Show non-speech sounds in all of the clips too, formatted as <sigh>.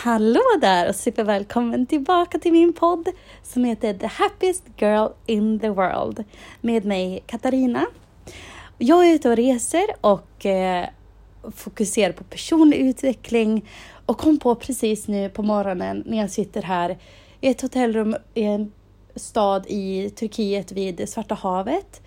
Hallå där och supervälkommen tillbaka till min podd som heter The Happiest Girl in the World med mig Katarina. Jag är ute och reser och eh, fokuserar på personlig utveckling och kom på precis nu på morgonen när jag sitter här i ett hotellrum i en stad i Turkiet vid Svarta havet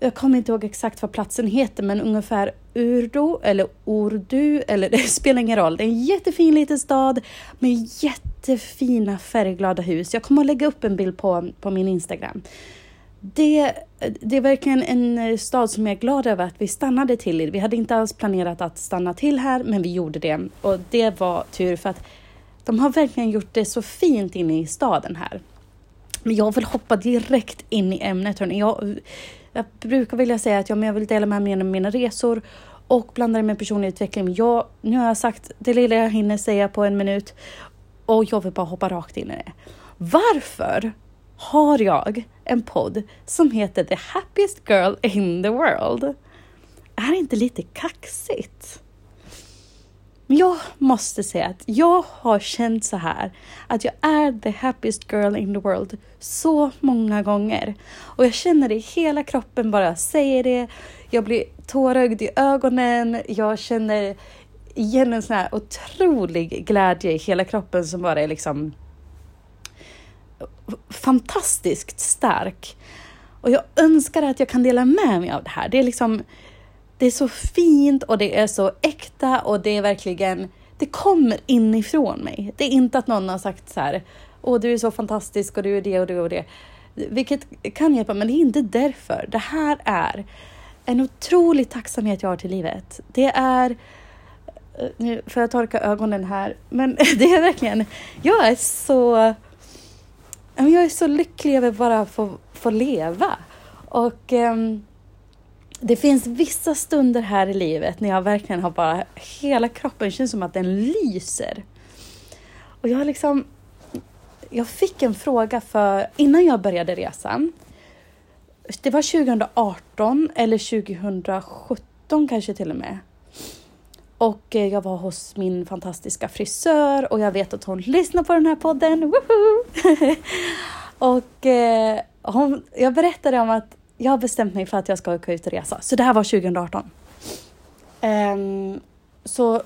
jag kommer inte ihåg exakt vad platsen heter, men ungefär Urdu eller Urdu, eller <laughs> det spelar ingen roll. Det är en jättefin liten stad med jättefina färgglada hus. Jag kommer att lägga upp en bild på, på min Instagram. Det, det är verkligen en eh, stad som jag är glad över att vi stannade till i. Vi hade inte alls planerat att stanna till här, men vi gjorde det. Och det var tur för att de har verkligen gjort det så fint inne i staden här. Men jag vill hoppa direkt in i ämnet. Hörni. Jag, jag brukar vilja säga att jag, jag vill dela med mig av mina resor och blanda det med personlig utveckling. jag, nu har jag sagt det lilla jag hinner säga på en minut och jag vill bara hoppa rakt in i det. Varför har jag en podd som heter The Happiest Girl in the World? Är det inte lite kaxigt? Men jag måste säga att jag har känt så här att jag är the happiest girl in the world så många gånger. Och jag känner det i hela kroppen bara jag säger det. Jag blir tårögd i ögonen. Jag känner igen en sån här otrolig glädje i hela kroppen som bara är liksom fantastiskt stark. Och jag önskar att jag kan dela med mig av det här. Det är liksom det är så fint och det är så äkta och det är verkligen, det kommer inifrån mig. Det är inte att någon har sagt så här, åh du är så fantastisk och du är det och det och det. Vilket kan hjälpa, men det är inte därför. Det här är en otrolig tacksamhet jag har till livet. Det är, eh, nu får jag torka ögonen här, men <laughs> det är verkligen, jag är så, jag är så lycklig över bara att få, få leva. Och um, det finns vissa stunder här i livet när jag verkligen har bara, hela kroppen känns som att den lyser. Och jag har liksom, jag fick en fråga för, innan jag började resan, det var 2018 eller 2017 kanske till och med. Och eh, jag var hos min fantastiska frisör och jag vet att hon lyssnar på den här podden. Woho! <laughs> och eh, hon, jag berättade om att jag har bestämt mig för att jag ska åka ut och resa. Så det här var 2018. Um, ehm, så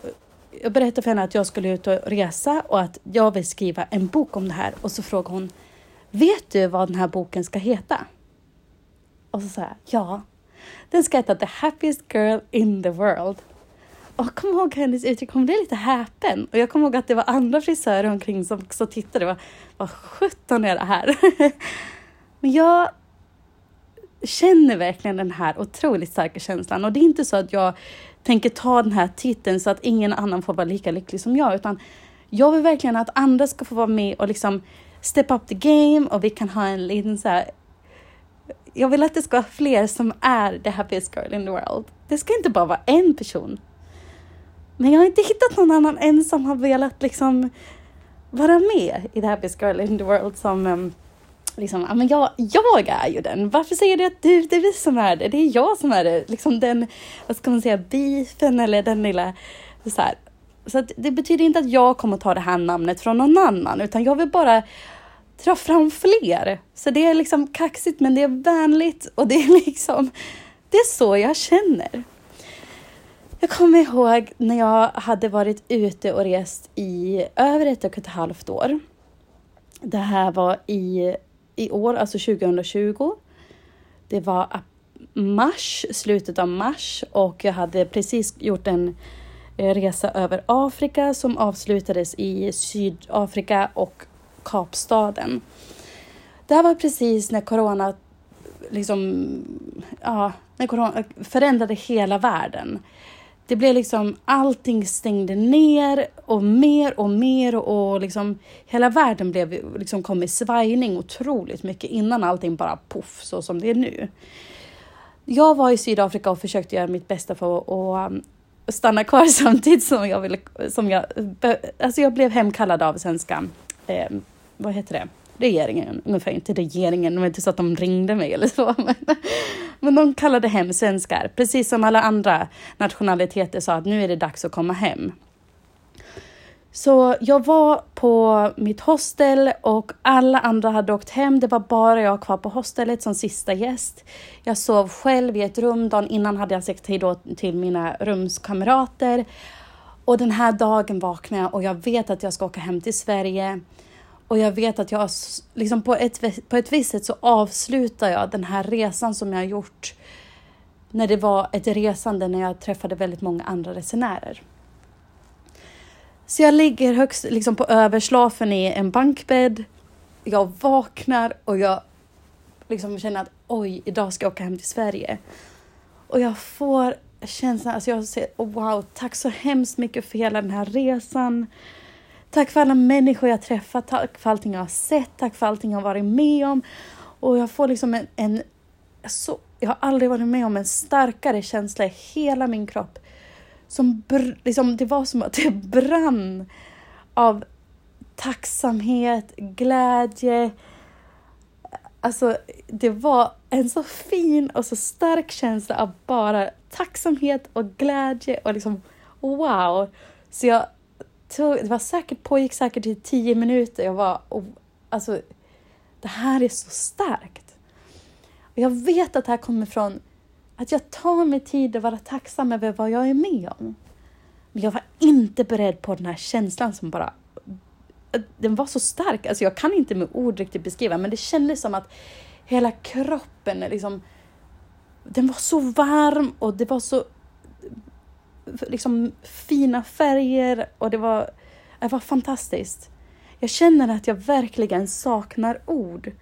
jag berättade för henne att jag skulle ut och resa och att jag vill skriva en bok om det här. Och så frågade hon, vet du vad den här boken ska heta? Och så sa jag, ja. Den ska heta The Happiest Girl in the World. Och jag kommer ihåg hennes uttryck, hon blev lite häpen. Och jag kommer ihåg att det var andra frisörer omkring som också tittade. Vad, vad sjutton är det här? <laughs> Men jag känner verkligen den här otroligt starka känslan och det är inte så att jag tänker ta den här titeln så att ingen annan får vara lika lycklig som jag, utan jag vill verkligen att andra ska få vara med och liksom step up the game och vi kan ha en liten så här, jag vill att det ska vara fler som är the happiest girl in the world. Det ska inte bara vara en person. Men jag har inte hittat någon annan än som har velat liksom vara med i the happiest girl in the world som um, liksom, ja, men jag, jag är ju den. Varför säger du att du, det är vi som är det? Det är jag som är det. Liksom den, vad ska man säga, beefen eller den lilla, så här. Så att det betyder inte att jag kommer ta det här namnet från någon annan, utan jag vill bara dra fram fler. Så det är liksom kaxigt, men det är vänligt och det är liksom, det är så jag känner. Jag kommer ihåg när jag hade varit ute och rest i över ett och ett halvt år. Det här var i i år, alltså 2020. Det var mars, slutet av mars och jag hade precis gjort en eh, resa över Afrika som avslutades i Sydafrika och Kapstaden. Det här var precis när corona liksom, ja, när corona eh, förändrade hela världen. Det blev liksom, allting stängde ner och mer och mer och liksom hela världen blev, liksom kom i svajning otroligt mycket innan allting bara poff så som det är nu. Jag var i Sydafrika och försökte göra mitt bästa för att um, stanna kvar <laughs> samtidigt som jag ville, som jag, alltså jag blev hemkallad av svenska, eh, vad heter det? Regeringen, ungefär inte regeringen, det var inte så att de ringde mig eller så, <laughs> men, men de kallade hem svenskar, precis som alla andra nationaliteter sa att nu är det dags att komma hem. Så jag var på mitt hostel och alla andra hade åkt hem. Det var bara jag kvar på hostelet som sista gäst. Jag sov själv i ett rum. Dagen innan hade jag sagt hej då till mina rumskamrater. Och den här dagen vaknade jag och jag vet att jag ska åka hem till Sverige. Och jag vet att jag, liksom på ett, på ett visst sätt så avslutar jag den här resan som jag har gjort när det var ett resande när jag träffade väldigt många andra resenärer. Så jag ligger högst liksom på överslafen i en bankbädd. Jag vaknar och jag liksom känner att oj, idag ska jag åka hem till Sverige. Och jag får känslan, alltså jag säger oh, wow, tack så hemskt mycket för hela den här resan. Tack för alla människor jag träffat, tack för allting jag har sett, tack för allting jag har varit med om. Och jag får liksom en, en så, jag har aldrig varit med om en starkare känsla i hela min kropp som liksom, det var som att det <laughs> brann av tacksamhet, glädje. Alltså, det var en så fin och så stark känsla av bara tacksamhet och glädje och liksom wow. Så jag tog, det var säkert, pågick säkert i tio minuter. Jag var, och, alltså, det här är så starkt. Och jag vet att det här kommer från att jag tar mig tid att vara tacksam över vad jag är med om. Men jag var inte beredd på den här känslan som bara... Den var så stark, alltså jag kan inte med ord riktigt beskriva, men det kändes som att hela kroppen liksom... Den var så varm och det var så liksom fina färger och det var, det var fantastiskt. Jag känner att jag verkligen saknar ord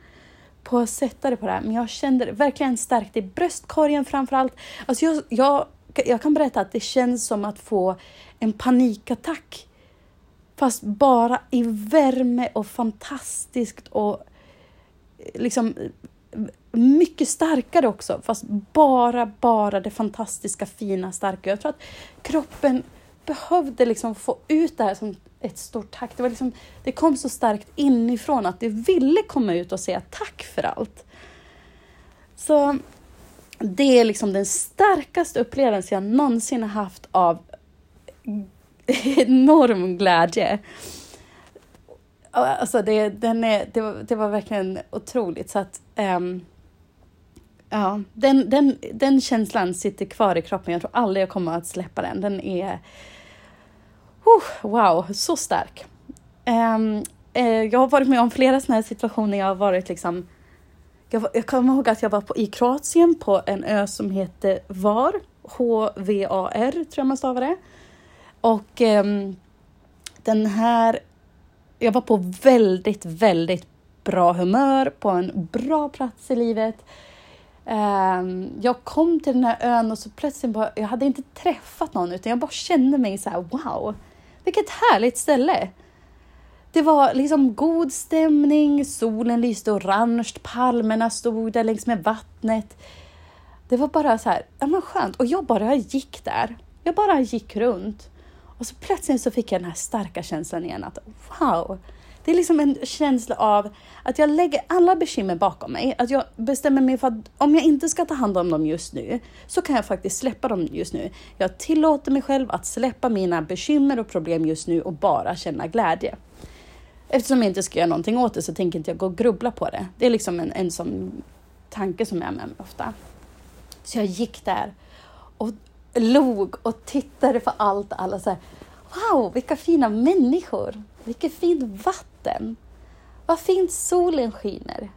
på att sätta det på det här, men jag kände det verkligen starkt i bröstkorgen framför allt. Alltså jag, jag, jag kan berätta att det känns som att få en panikattack. Fast bara i värme och fantastiskt och eh, liksom mycket starkare också, fast bara, bara det fantastiska, fina, starka. Jag tror att kroppen behövde liksom få ut det här som ett stort tack. Det, var liksom, det kom så starkt inifrån att det ville komma ut och säga tack för allt. Så det är liksom den starkaste upplevelsen jag någonsin har haft av <laughs> enorm glädje. Alltså det, den är, det, var, det var verkligen otroligt. Så att, um, ja, den, den, den känslan sitter kvar i kroppen. Jag tror aldrig jag kommer att släppa den. Den är Oh, wow, så stark. Um, uh, jag har varit med om flera sådana här situationer. Jag har varit liksom jag, jag kommer ihåg att jag var på, i Kroatien på en ö som heter Var. H-V-A-R tror jag man stavar det. Och um, den här... Jag var på väldigt, väldigt bra humör, på en bra plats i livet. Ehm, jag kom till den här ön och så plötsligt bara, jag hade inte träffat någon utan jag bara kände mig så här, wow, vilket härligt ställe. Det var liksom god stämning, solen lyste orange, palmerna stod där längs med vattnet. Det var bara så här, ja men skönt. Och jag bara gick där. Jag bara gick runt. Och så plötsligt så fick jag den här starka känslan igen att wow, det är liksom en känsla av att jag lägger alla bekymmer bakom mig. Att jag bestämmer mig för att om jag inte ska ta hand om dem just nu så kan jag faktiskt släppa dem just nu. Jag tillåter mig själv att släppa mina bekymmer och problem just nu och bara känna glädje. Eftersom jag inte ska göra någonting åt det så tänker inte jag gå och grubbla på det. Det är liksom en, en sån tanke som jag har med mig ofta. Så jag gick där och log och tittade på allt. Alla så här, wow, vilka fina människor! Vilket fint vatten! Vad fint solen skiner!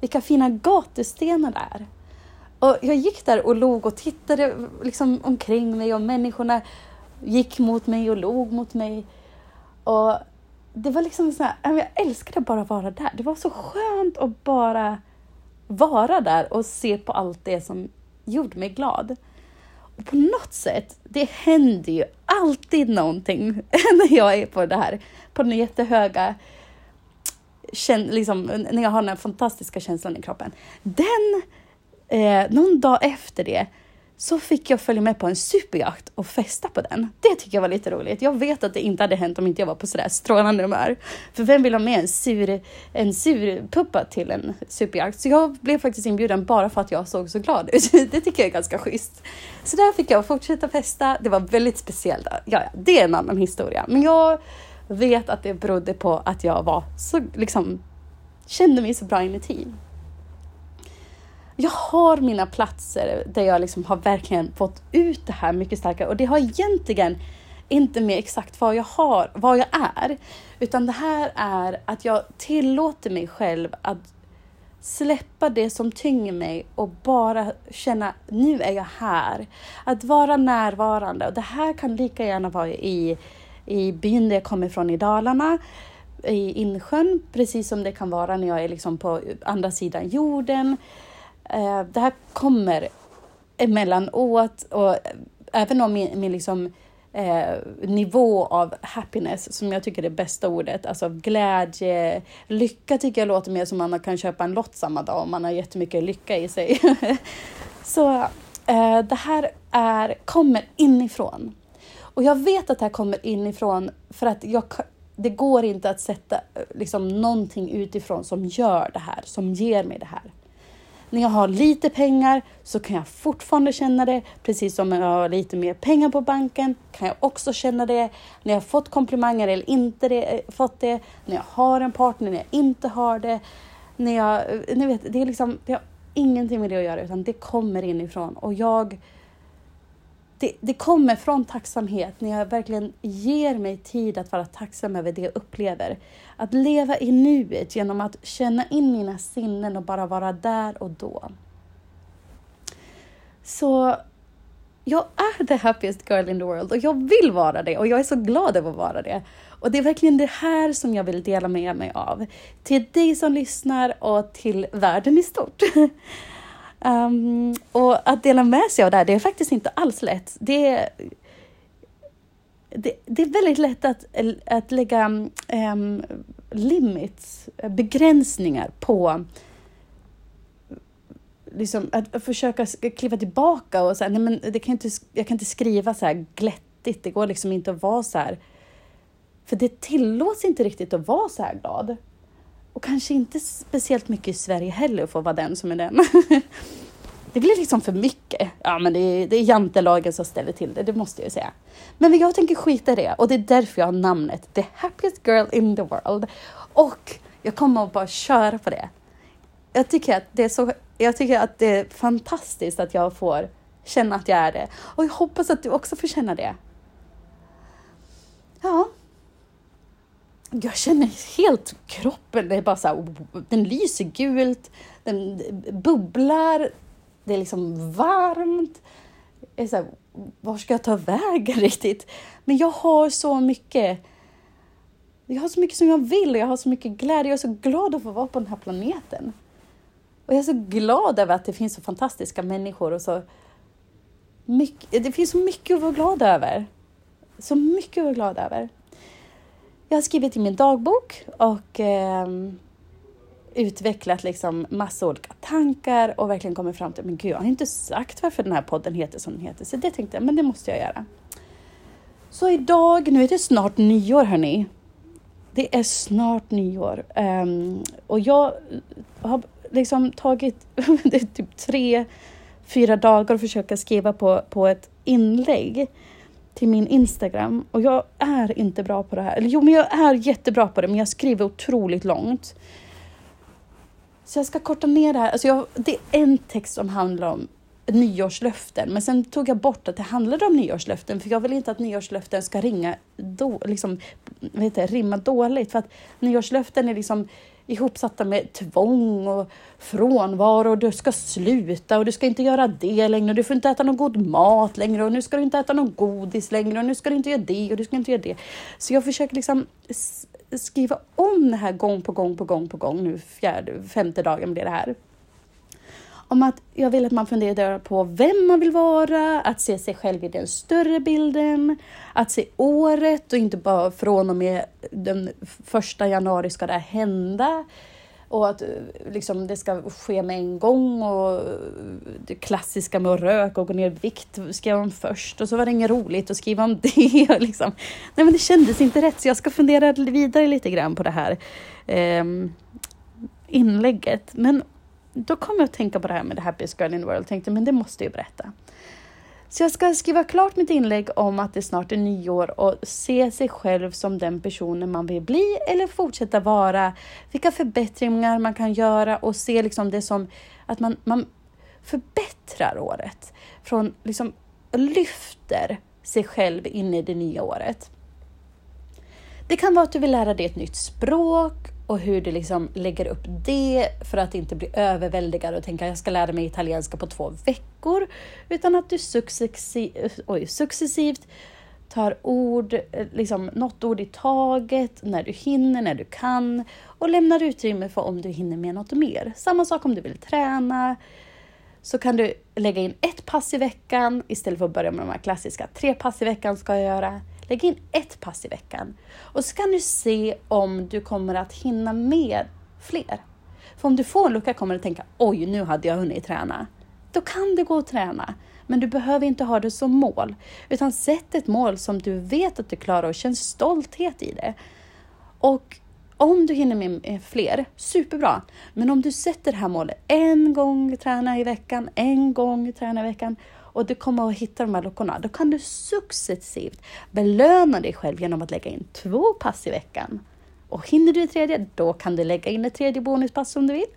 Vilka fina gatustenar det är! Och jag gick där och log och tittade liksom omkring mig och människorna gick mot mig och log mot mig. Och det var liksom så här, jag älskade bara att vara där. Det var så skönt att bara vara där och se på allt det som gjorde mig glad. Och på något sätt, det händer ju alltid någonting <laughs> när jag är på det här, på den jättehöga, liksom, när jag har den här fantastiska känslan i kroppen. Den, eh, någon dag efter det, så fick jag följa med på en superjakt och festa på den. Det tycker jag var lite roligt. Jag vet att det inte hade hänt om inte jag var på sådär strålande humör. För vem vill ha med en sur, en sur puppa till en superjakt? Så jag blev faktiskt inbjuden bara för att jag såg så glad ut. <laughs> Det tycker jag är ganska schysst. Så där fick jag fortsätta festa. Det var väldigt speciellt. Ja, ja, det är en annan historia. Men jag vet att det berodde på att jag var så, liksom, kände mig så bra inuti. Jag har mina platser där jag liksom har verkligen fått ut det här mycket starkare och det har egentligen inte med exakt vad jag har, vad jag är, utan det här är att jag tillåter mig själv att släppa det som tynger mig och bara känna nu är jag här. Att vara närvarande och det här kan lika gärna vara i, i byn där jag kommer ifrån i Dalarna, i Insjön, precis som det kan vara när jag är liksom på andra sidan jorden. Eh, det här kommer emellanåt och även om min, min liksom eh, nivå av happiness, som jag tycker är det bästa ordet. Alltså glädje, lycka tycker jag låter mer som man kan köpa en lott samma dag om man har jättemycket lycka i sig. <laughs> Så eh, det här är, kommer inifrån. Och jag vet att det här kommer inifrån för att jag, det går inte att sätta eh, liksom, någonting utifrån som gör det här, som ger mig det här. När jag har lite pengar så kan jag fortfarande känna det, precis som när jag har lite mer pengar på banken kan jag också känna det. När jag har fått komplimanger eller inte det, eh, fått det, när jag har en partner, när jag inte har det. När jag, eh, ni vet, det, är liksom, det har ingenting med det att göra utan det kommer inifrån och jag det, det, kommer från tacksamhet när jag verkligen ger mig tid att vara tacksam över det jag upplever. Att leva i nuet genom att känna in mina sinnen och bara vara där och då. Så jag är the happiest girl in the world och jag vill vara det och jag är så glad över att vara det. Och det är verkligen det här som jag vill dela med mig av. Till dig som lyssnar och till världen i stort. <laughs> Um, och att dela med sig av det här, det är faktiskt inte alls lätt. Det är, det, det är väldigt lätt att, att lägga um, limits, begränsningar på liksom, att försöka kliva tillbaka och säga, nej men det kan inte, jag kan inte skriva så här glättigt, det går liksom inte att vara så här. För det tillåts inte riktigt att vara så här glad. Och kanske inte speciellt mycket i Sverige heller för att vara den som är den. <laughs> det blir liksom för mycket. Ja, men det är, det är jantelagen som ställer till det, det måste jag säga. Men jag tänker skita i det och det är därför jag har namnet The Happiest Girl in the World. Och jag kommer att bara köra på det. Jag tycker att det är så, jag tycker att det är fantastiskt att jag får känna att jag är det. Och jag hoppas att du också får känna det. Ja, jag känner helt kroppen, det är bara så här, den lyser gult, den bubblar, det är liksom varmt. Jag är så här, var ska jag ta vägen <laughs> riktigt? Men jag har så mycket. Jag har så mycket som jag vill och jag har så mycket glädje. Jag är så glad att få vara på den här planeten. Och jag är så glad över att det finns så fantastiska människor och så mycket, det finns så mycket att vara glad över. Så mycket att vara glad över. Jag har skrivit i min dagbok och eh, utvecklat liksom massa olika tankar och verkligen kommit fram till, men gud, jag har inte sagt varför den här podden heter som den heter, så det tänkte jag, men det måste jag göra. Så idag, nu är det snart nyår hörni. Det är snart nyår um, och jag har liksom tagit <laughs> det är typ tre, fyra dagar att försöka skriva på, på ett inlägg till min Instagram och jag är inte bra på det här. Eller jo, men jag är jättebra på det, men jag skriver otroligt långt. Så jag ska korta ner det här. Alltså jag, det är en text som handlar om nyårslöften, men sen tog jag bort att det handlade om nyårslöften, för jag vill inte att nyårslöften ska ringa då, liksom, vet det, rimma dåligt, för att nyårslöften är liksom ihopsatta med tvång och frånvaro och du ska sluta och du ska inte göra det längre och du får inte äta någon god mat längre och nu ska du inte äta någon godis längre och nu ska du inte göra det och du ska inte göra det. Så jag försöker liksom skriva om det här gång på gång på gång på gång. Nu fjärde, femte dagen blir det här. Om att jag vill att man funderar på vem man vill vara, att se sig själv i den större bilden, att se året och inte bara från och med den första januari ska det hända. Och att eh, liksom, det ska ske med en gång och eh, det klassiska med att röka och gå ner i vikt skrev om först och så var det inget roligt att skriva om <laughs> det. Liksom. Nej men det kändes inte rätt så jag ska fundera vidare lite grann på det här eh, inlägget. Men då kom jag att tänka på det här med The Happiest Girl in the World och tänkte men det måste jag berätta. Så jag ska skriva klart mitt inlägg om att det snart är nyår och se sig själv som den personen man vill bli eller fortsätta vara. Vilka förbättringar man kan göra och se liksom det som att man, man förbättrar året. Från liksom lyfter sig själv in i det nya året. Det kan vara att du vill lära dig ett nytt språk och hur du liksom lägger upp det för att inte bli överväldigad och tänka att jag ska lära mig italienska på två veckor. Utan att du successivt, oj, successivt tar ord, eh, liksom något ord i taget, när du hinner, när du kan och lämnar utrymme för om du hinner med något mer. Samma sak om du vill träna, så kan du lägga in ett pass i veckan istället för att börja med de här klassiska tre pass i veckan ska jag göra. Lägg in ett pass i veckan och så kan du se om du kommer att hinna med fler. För om du får en lucka kommer du tänka oj, nu hade jag hunnit träna. Då kan det gå att träna, men du behöver inte ha det som mål, utan sätt ett mål som du vet att du klarar och känn stolthet i det. Och om du hinner med eh, fler, superbra. Men om du sätter det här målet en gång träna i veckan, en gång träna i veckan och du kommer att hitta de här luckorna, då kan du successivt belöna dig själv genom att lägga in två pass i veckan. Och hinner du ett tredje, då kan du lägga in ett tredje bonuspass om du vill.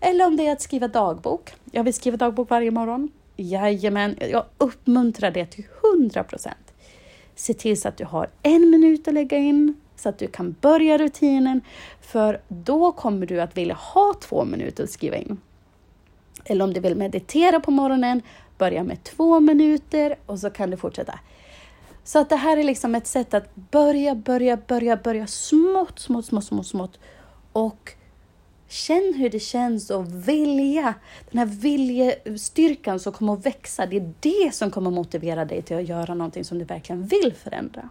Eller om det är att skriva dagbok. Jag vill skriva dagbok varje morgon. Jajamän, jag uppmuntrar det till 100 procent. Se till så att du har en minut att lägga in så att du kan börja rutinen, för då kommer du att vilja ha två minuter att skriva in. Eller om du vill meditera på morgonen, börja med två minuter och så kan du fortsätta. Så att det här är liksom ett sätt att börja, börja, börja, börja smått, smått, smått, smått, smått och Känn hur det känns att vilja. Den här viljestyrkan som kommer att växa, det är det som kommer att motivera dig till att göra någonting som du verkligen vill förändra.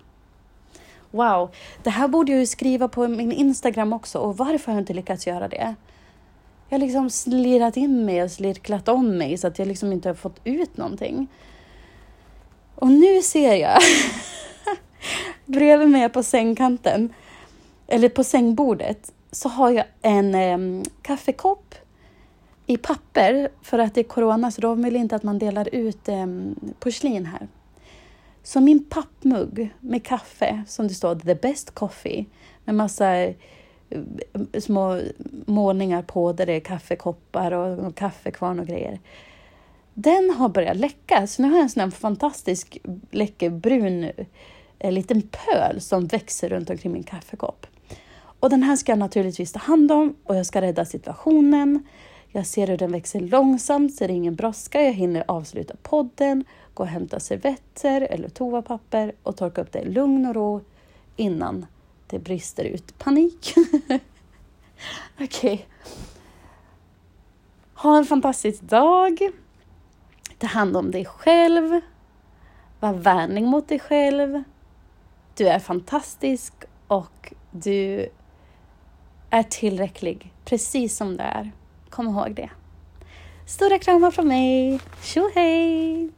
Wow, det här borde jag ju skriva på min Instagram också och varför har jag inte lyckats göra det? Jag har liksom slirat in mig och slirklat om mig så att jag liksom inte har fått ut någonting. Och nu ser jag <laughs> bredvid mig på sängkanten, eller på sängbordet, så har jag en um, kaffekopp i papper för att det är corona så de vill inte att man delar ut um, porslin här. Så min pappmugg med kaffe som det står The Best Coffee med massa eh, små målningar på där det är kaffekoppar och, kaffekvarn och grejer. Den har börjat läcka, så nu har jag en sån här fantastisk läcker brun eh, liten pöl som växer runt omkring min kaffekopp. Och den här ska jag naturligtvis ta hand om och jag ska rädda situationen. Jag ser hur den växer långsamt så det är ingen brådska. Jag hinner avsluta podden gå och hämta servetter eller toapapper och torka upp det i lugn och ro innan det brister ut panik. <laughs> Okej. Okay. Ha en fantastisk dag. Ta hand om dig själv. Var vänlig mot dig själv. Du är fantastisk och du är tillräcklig precis som du är. Kom ihåg det. Stora kramar från mig. Tjo hej!